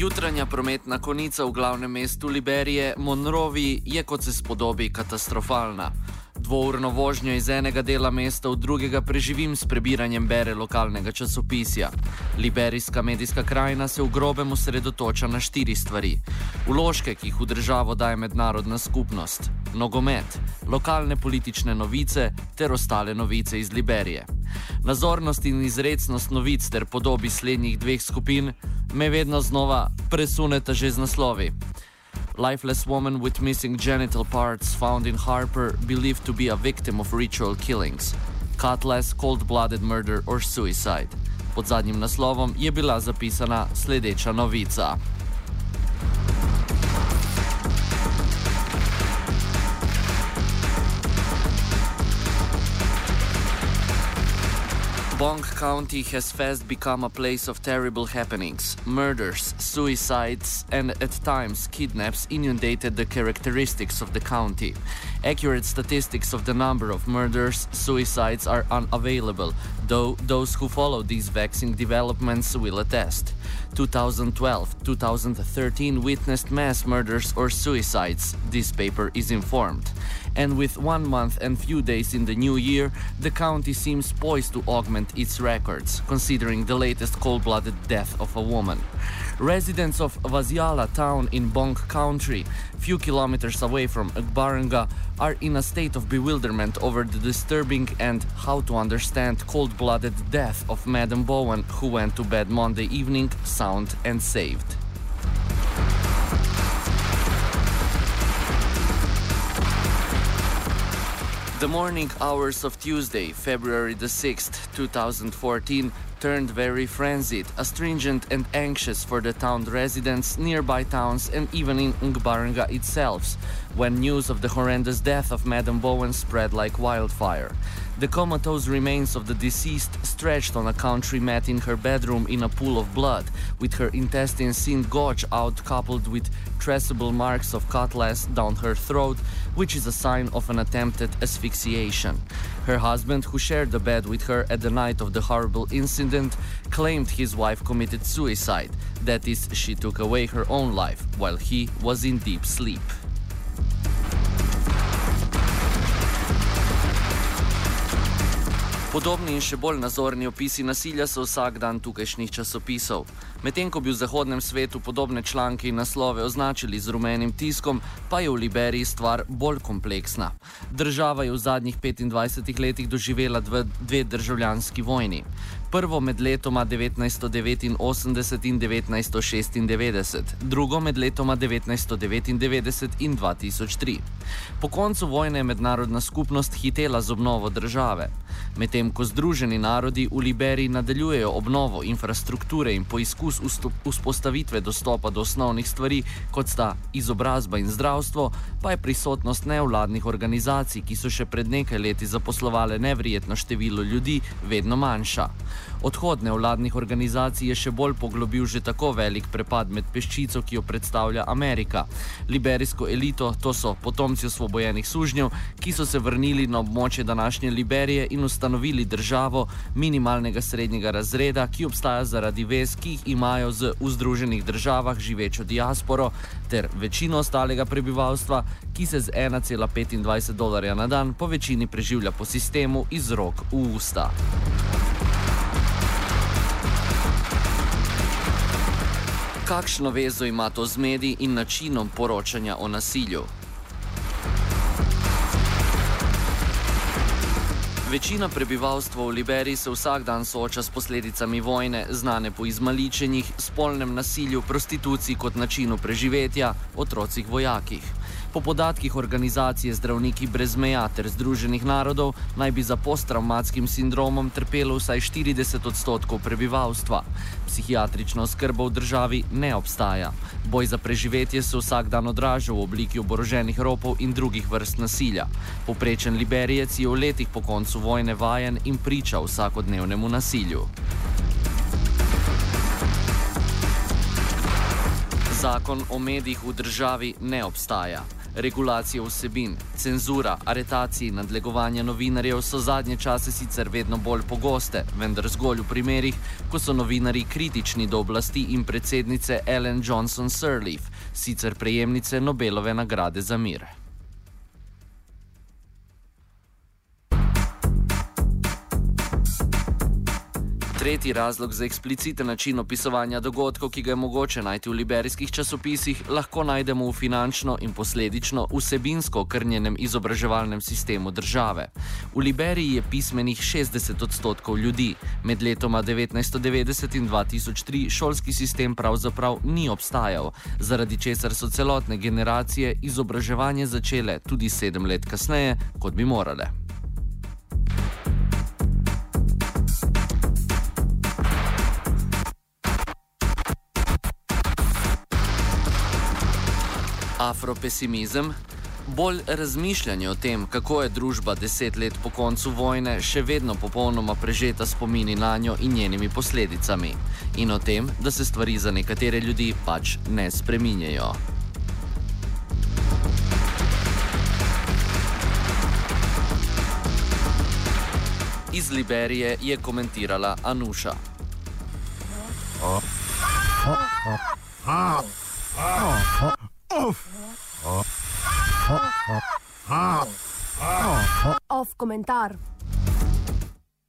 Jutranja prometna konica v glavnem mestu Liberije, Monrovi, je kot se spodobi katastrofalna. Dvourno vožnjo iz enega dela mesta v drugega preživim s prebiranjem bere lokalnega časopisja. Liberijska medijska krajina se v grobem osredotoča na štiri stvari: uložke, ki jih v državo daje mednarodna skupnost, nogomet, lokalne politične novice ter ostale novice iz Liberije. Nazornost in izrednost novic ter podobi slednjih dveh skupin me vedno znova presuneta že z naslovi. Lifeless woman with missing genital parts found in Harper, believed to be a victim of ritual killings. Cutlass, cold blooded murder or suicide. Pod zadnjim naslovom je bila zapisana sledeča novica. Bong County has fast become a place of terrible happenings. Murders, suicides, and at times kidnaps inundated the characteristics of the county. Accurate statistics of the number of murders, suicides are unavailable, though those who follow these vexing developments will attest. 2012 2013 witnessed mass murders or suicides, this paper is informed. And with one month and few days in the new year, the county seems poised to augment its records, considering the latest cold blooded death of a woman. Residents of Vaziala town in Bong Country, few kilometers away from Ugbaranga, are in a state of bewilderment over the disturbing and how to understand cold blooded death of Madam Bowen, who went to bed Monday evening sound and saved. The morning hours of Tuesday, February the 6th, 2014, turned very frenzied, astringent and anxious for the town residents, nearby towns, and even in Ngbaranga itself, when news of the horrendous death of Madame Bowen spread like wildfire. The comatose remains of the deceased stretched on a country mat in her bedroom in a pool of blood, with her intestines seen gouge out coupled with traceable marks of cutlass down her throat, which is a sign of an attempted asphyxiation. Her husband, who shared the bed with her at the night of the horrible incident, claimed his wife committed suicide. That is, she took away her own life while he was in deep sleep. Podobni in še bolj nazorni opisi nasilja so vsak dan tukajšnjih časopisov. Medtem ko bi v zahodnem svetu podobne članke in naslove označili z rumenim tiskom, pa je v Liberiji stvar bolj kompleksna. Država je v zadnjih 25 letih doživela dve, dve državljanski vojni. Prvo med letoma 1989 in 1996, drugo med letoma 1999 in 2003. Po koncu vojne je mednarodna skupnost hitela z obnovo države. Medtem ko Združeni narodi v Liberiji nadaljujejo obnovo infrastrukture in poizkus vzpostavitve dostopa do osnovnih stvari, kot sta izobrazba in zdravstvo, pa je prisotnost nevladnih organizacij, ki so še pred nekaj leti zaposlovale nevrijetno število ljudi, vedno manjša. Odhod nevladnih organizacij je še bolj poglobil že tako velik prepad med peščico, ki jo predstavlja Amerika. Liberijsko elito, to so potomci osvobojenih sužnjev, ki so se vrnili na območje današnje Liberije in ustanovili državo minimalnega srednjega razreda, ki obstaja zaradi vez, ki jih imajo z v Združenih državah živečo diasporo ter večino ostalega prebivalstva, ki se z 1,25 dolarja na dan po večini preživlja po sistemu iz rok v usta. Kakšno vezo ima to z mediji in načinom poročanja o nasilju? Večina prebivalstva v Liberiji se vsak dan sooča s posledicami vojne, znane po izmaličenjih, spolnem nasilju, prostituciji kot načinu preživetja, otrocih vojakih. Po podatkih organizacije Zdravniki brez meja ter Združenih narodov naj bi za posttraumatskim sindromom trpelo vsaj 40 odstotkov prebivalstva. Psihiatrična oskrba v državi ne obstaja. Boj za preživetje se vsak dan odraža v obliki oboroženih ropov in drugih vrst nasilja. Poprečen liberijec je v letih po koncu vojne vajen in priča vsakodnevnemu nasilju. Zakon o medijih v državi ne obstaja. Regulacije vsebin, cenzura, aretacije in nadlegovanje novinarjev so zadnje čase sicer vedno bolj pogoste, vendar zgolj v primerih, ko so novinari kritični do oblasti in predsednice Ellen Johnson Sirleaf, sicer prejemnice Nobelove nagrade za mir. Tretji razlog za ekspliciten način opisovanja dogodkov, ki ga je mogoče najti v liberijskih časopisih, lahko najdemo v finančno in posledično vsebinsko okrnjenem izobraževalnem sistemu države. V Liberiji je pismenih 60 odstotkov ljudi. Med letoma 1990 in 2003 šolski sistem pravzaprav ni obstajal, zaradi česar so celotne generacije izobraževanje začele tudi sedem let kasneje, kot bi morale. Afropesimizem, bolj razmišljanje o tem, kako je družba deset let po koncu vojne še vedno popolnoma prežeta spomini na njo in njenimi posledicami, in o tem, da se stvari za nekatere ljudi pač ne spreminjajo. Iz Liberije je komentirala Anuša. Oh. Oh. Oh. Oh. alimentar.